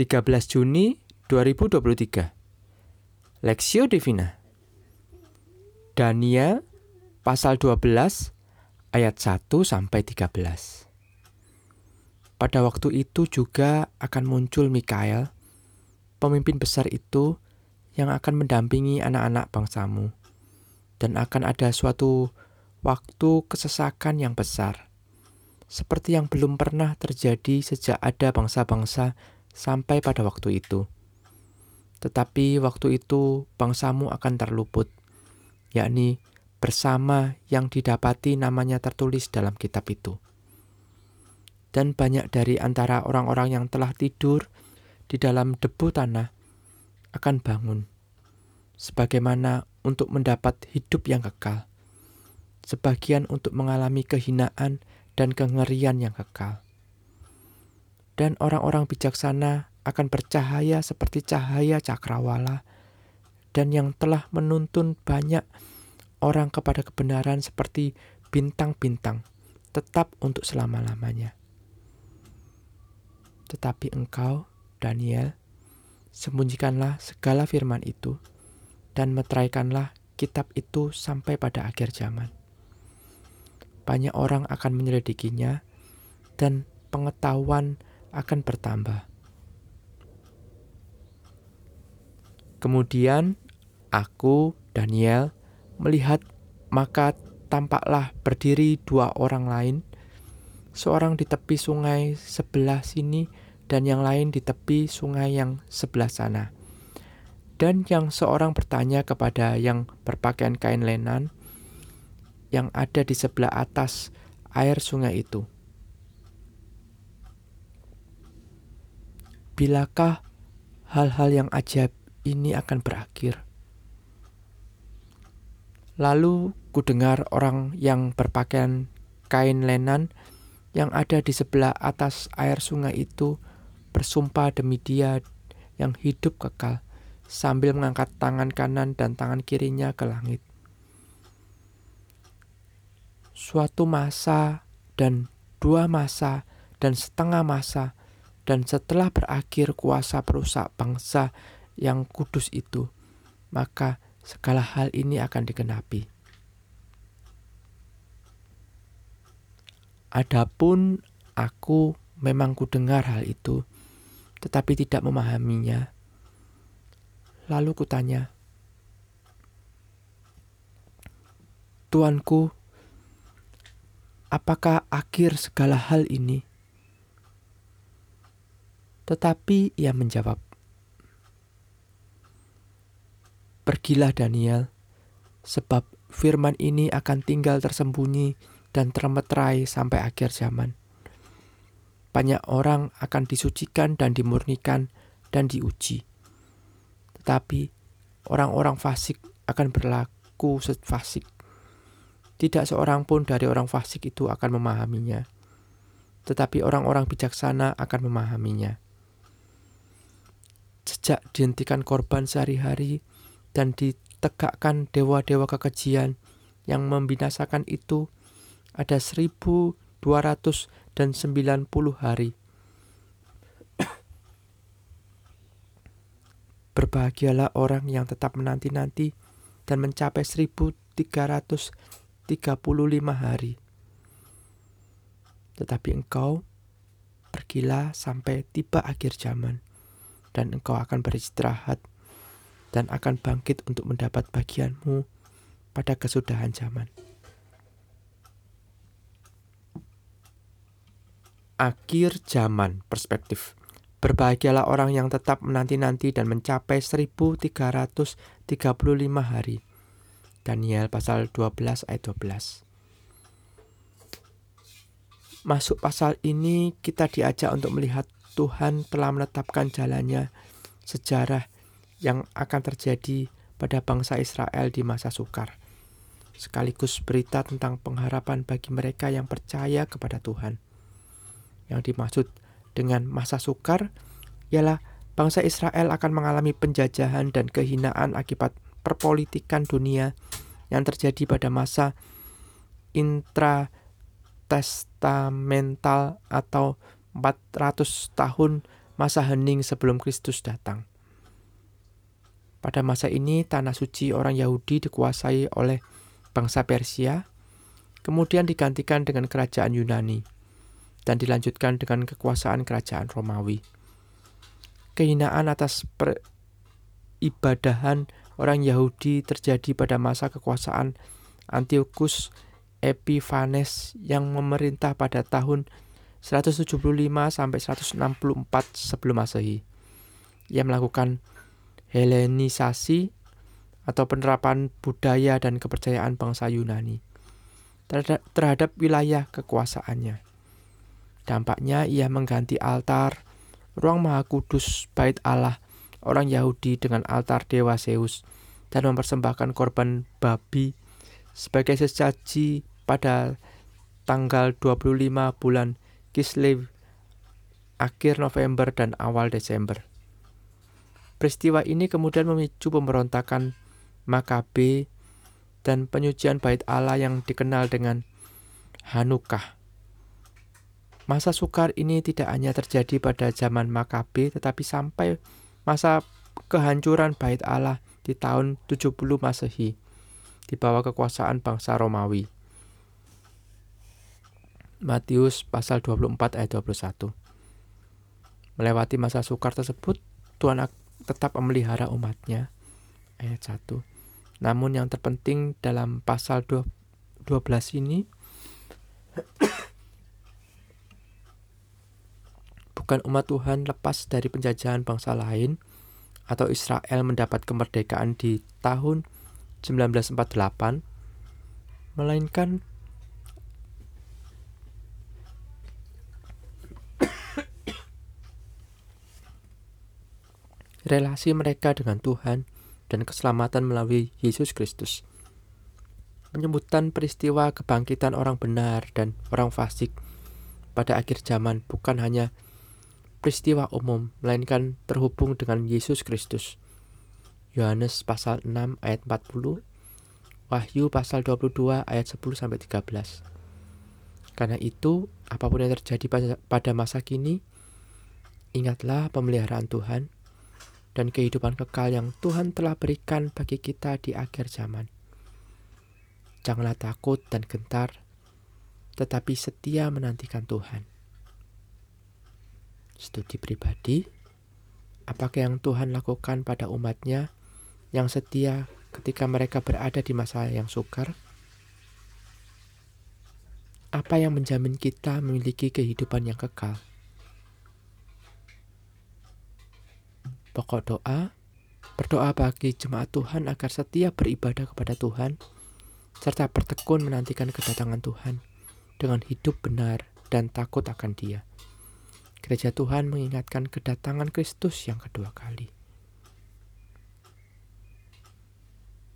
13 Juni 2023 Lexio Divina. Daniel pasal 12 ayat 1 sampai 13 Pada waktu itu juga akan muncul Mikael, pemimpin besar itu yang akan mendampingi anak-anak bangsamu dan akan ada suatu waktu kesesakan yang besar seperti yang belum pernah terjadi sejak ada bangsa-bangsa sampai pada waktu itu. Tetapi waktu itu bangsamu akan terluput, yakni bersama yang didapati namanya tertulis dalam kitab itu. Dan banyak dari antara orang-orang yang telah tidur di dalam debu tanah akan bangun, sebagaimana untuk mendapat hidup yang kekal, sebagian untuk mengalami kehinaan dan kengerian yang kekal. Dan orang-orang bijaksana akan bercahaya seperti cahaya cakrawala, dan yang telah menuntun banyak orang kepada kebenaran seperti bintang-bintang, tetap untuk selama-lamanya. Tetapi engkau, Daniel, sembunyikanlah segala firman itu, dan meteraikanlah kitab itu sampai pada akhir zaman banyak orang akan menyelidikinya, dan pengetahuan akan bertambah. Kemudian aku, Daniel, melihat, maka tampaklah berdiri dua orang lain, seorang di tepi sungai sebelah sini, dan yang lain di tepi sungai yang sebelah sana. Dan yang seorang bertanya kepada yang berpakaian kain lenan, yang ada di sebelah atas air sungai itu. Bilakah hal-hal yang ajaib ini akan berakhir? Lalu ku dengar orang yang berpakaian kain lenan yang ada di sebelah atas air sungai itu bersumpah demi dia yang hidup kekal sambil mengangkat tangan kanan dan tangan kirinya ke langit suatu masa dan dua masa dan setengah masa dan setelah berakhir kuasa perusak bangsa yang kudus itu, maka segala hal ini akan digenapi. Adapun aku memang kudengar hal itu, tetapi tidak memahaminya. Lalu kutanya, Tuanku, apakah akhir segala hal ini? Tetapi ia menjawab, Pergilah Daniel, sebab firman ini akan tinggal tersembunyi dan termeterai sampai akhir zaman. Banyak orang akan disucikan dan dimurnikan dan diuji. Tetapi orang-orang fasik akan berlaku fasik tidak seorang pun dari orang fasik itu akan memahaminya, tetapi orang-orang bijaksana akan memahaminya. Sejak dihentikan korban sehari-hari dan ditegakkan dewa-dewa kekejian yang membinasakan itu, ada 1290 hari. Berbahagialah orang yang tetap menanti-nanti dan mencapai 1300 35 hari. Tetapi engkau pergilah sampai tiba akhir zaman, dan engkau akan beristirahat dan akan bangkit untuk mendapat bagianmu pada kesudahan zaman. Akhir zaman perspektif. Berbahagialah orang yang tetap menanti-nanti dan mencapai 1335 hari Daniel pasal 12 ayat 12. Masuk pasal ini kita diajak untuk melihat Tuhan telah menetapkan jalannya sejarah yang akan terjadi pada bangsa Israel di masa sukar. Sekaligus berita tentang pengharapan bagi mereka yang percaya kepada Tuhan. Yang dimaksud dengan masa sukar ialah bangsa Israel akan mengalami penjajahan dan kehinaan akibat perpolitikan dunia yang terjadi pada masa intratestamental atau 400 tahun masa hening sebelum Kristus datang. Pada masa ini, tanah suci orang Yahudi dikuasai oleh bangsa Persia, kemudian digantikan dengan kerajaan Yunani, dan dilanjutkan dengan kekuasaan kerajaan Romawi. Kehinaan atas peribadahan orang Yahudi terjadi pada masa kekuasaan Antiochus Epiphanes yang memerintah pada tahun 175 sampai 164 sebelum Masehi. Ia melakukan Helenisasi atau penerapan budaya dan kepercayaan bangsa Yunani terhadap, terhadap wilayah kekuasaannya. Dampaknya ia mengganti altar, ruang maha kudus, bait Allah, orang Yahudi dengan altar dewa Zeus dan mempersembahkan korban babi sebagai sesaji pada tanggal 25 bulan Kislev akhir November dan awal Desember. Peristiwa ini kemudian memicu pemberontakan Makabe dan penyucian bait Allah yang dikenal dengan Hanukah. Masa sukar ini tidak hanya terjadi pada zaman Makabe tetapi sampai masa kehancuran bait Allah di tahun 70 Masehi di bawah kekuasaan bangsa Romawi. Matius pasal 24 ayat 21. Melewati masa sukar tersebut, Tuhan tetap memelihara umatnya. Ayat 1. Namun yang terpenting dalam pasal 12 ini bukan umat Tuhan lepas dari penjajahan bangsa lain atau Israel mendapat kemerdekaan di tahun 1948 melainkan relasi mereka dengan Tuhan dan keselamatan melalui Yesus Kristus. Penyebutan peristiwa kebangkitan orang benar dan orang fasik pada akhir zaman bukan hanya peristiwa umum, melainkan terhubung dengan Yesus Kristus. Yohanes pasal 6 ayat 40, Wahyu pasal 22 ayat 10 sampai 13. Karena itu, apa pun yang terjadi pada masa kini, ingatlah pemeliharaan Tuhan dan kehidupan kekal yang Tuhan telah berikan bagi kita di akhir zaman. Janganlah takut dan gentar, tetapi setia menantikan Tuhan. Studi pribadi, apakah yang Tuhan lakukan pada umatnya yang setia ketika mereka berada di masa yang sukar? Apa yang menjamin kita memiliki kehidupan yang kekal? Pokok doa, berdoa bagi jemaat Tuhan agar setia beribadah kepada Tuhan, serta bertekun menantikan kedatangan Tuhan dengan hidup benar dan takut akan Dia. Gereja Tuhan mengingatkan kedatangan Kristus yang kedua kali.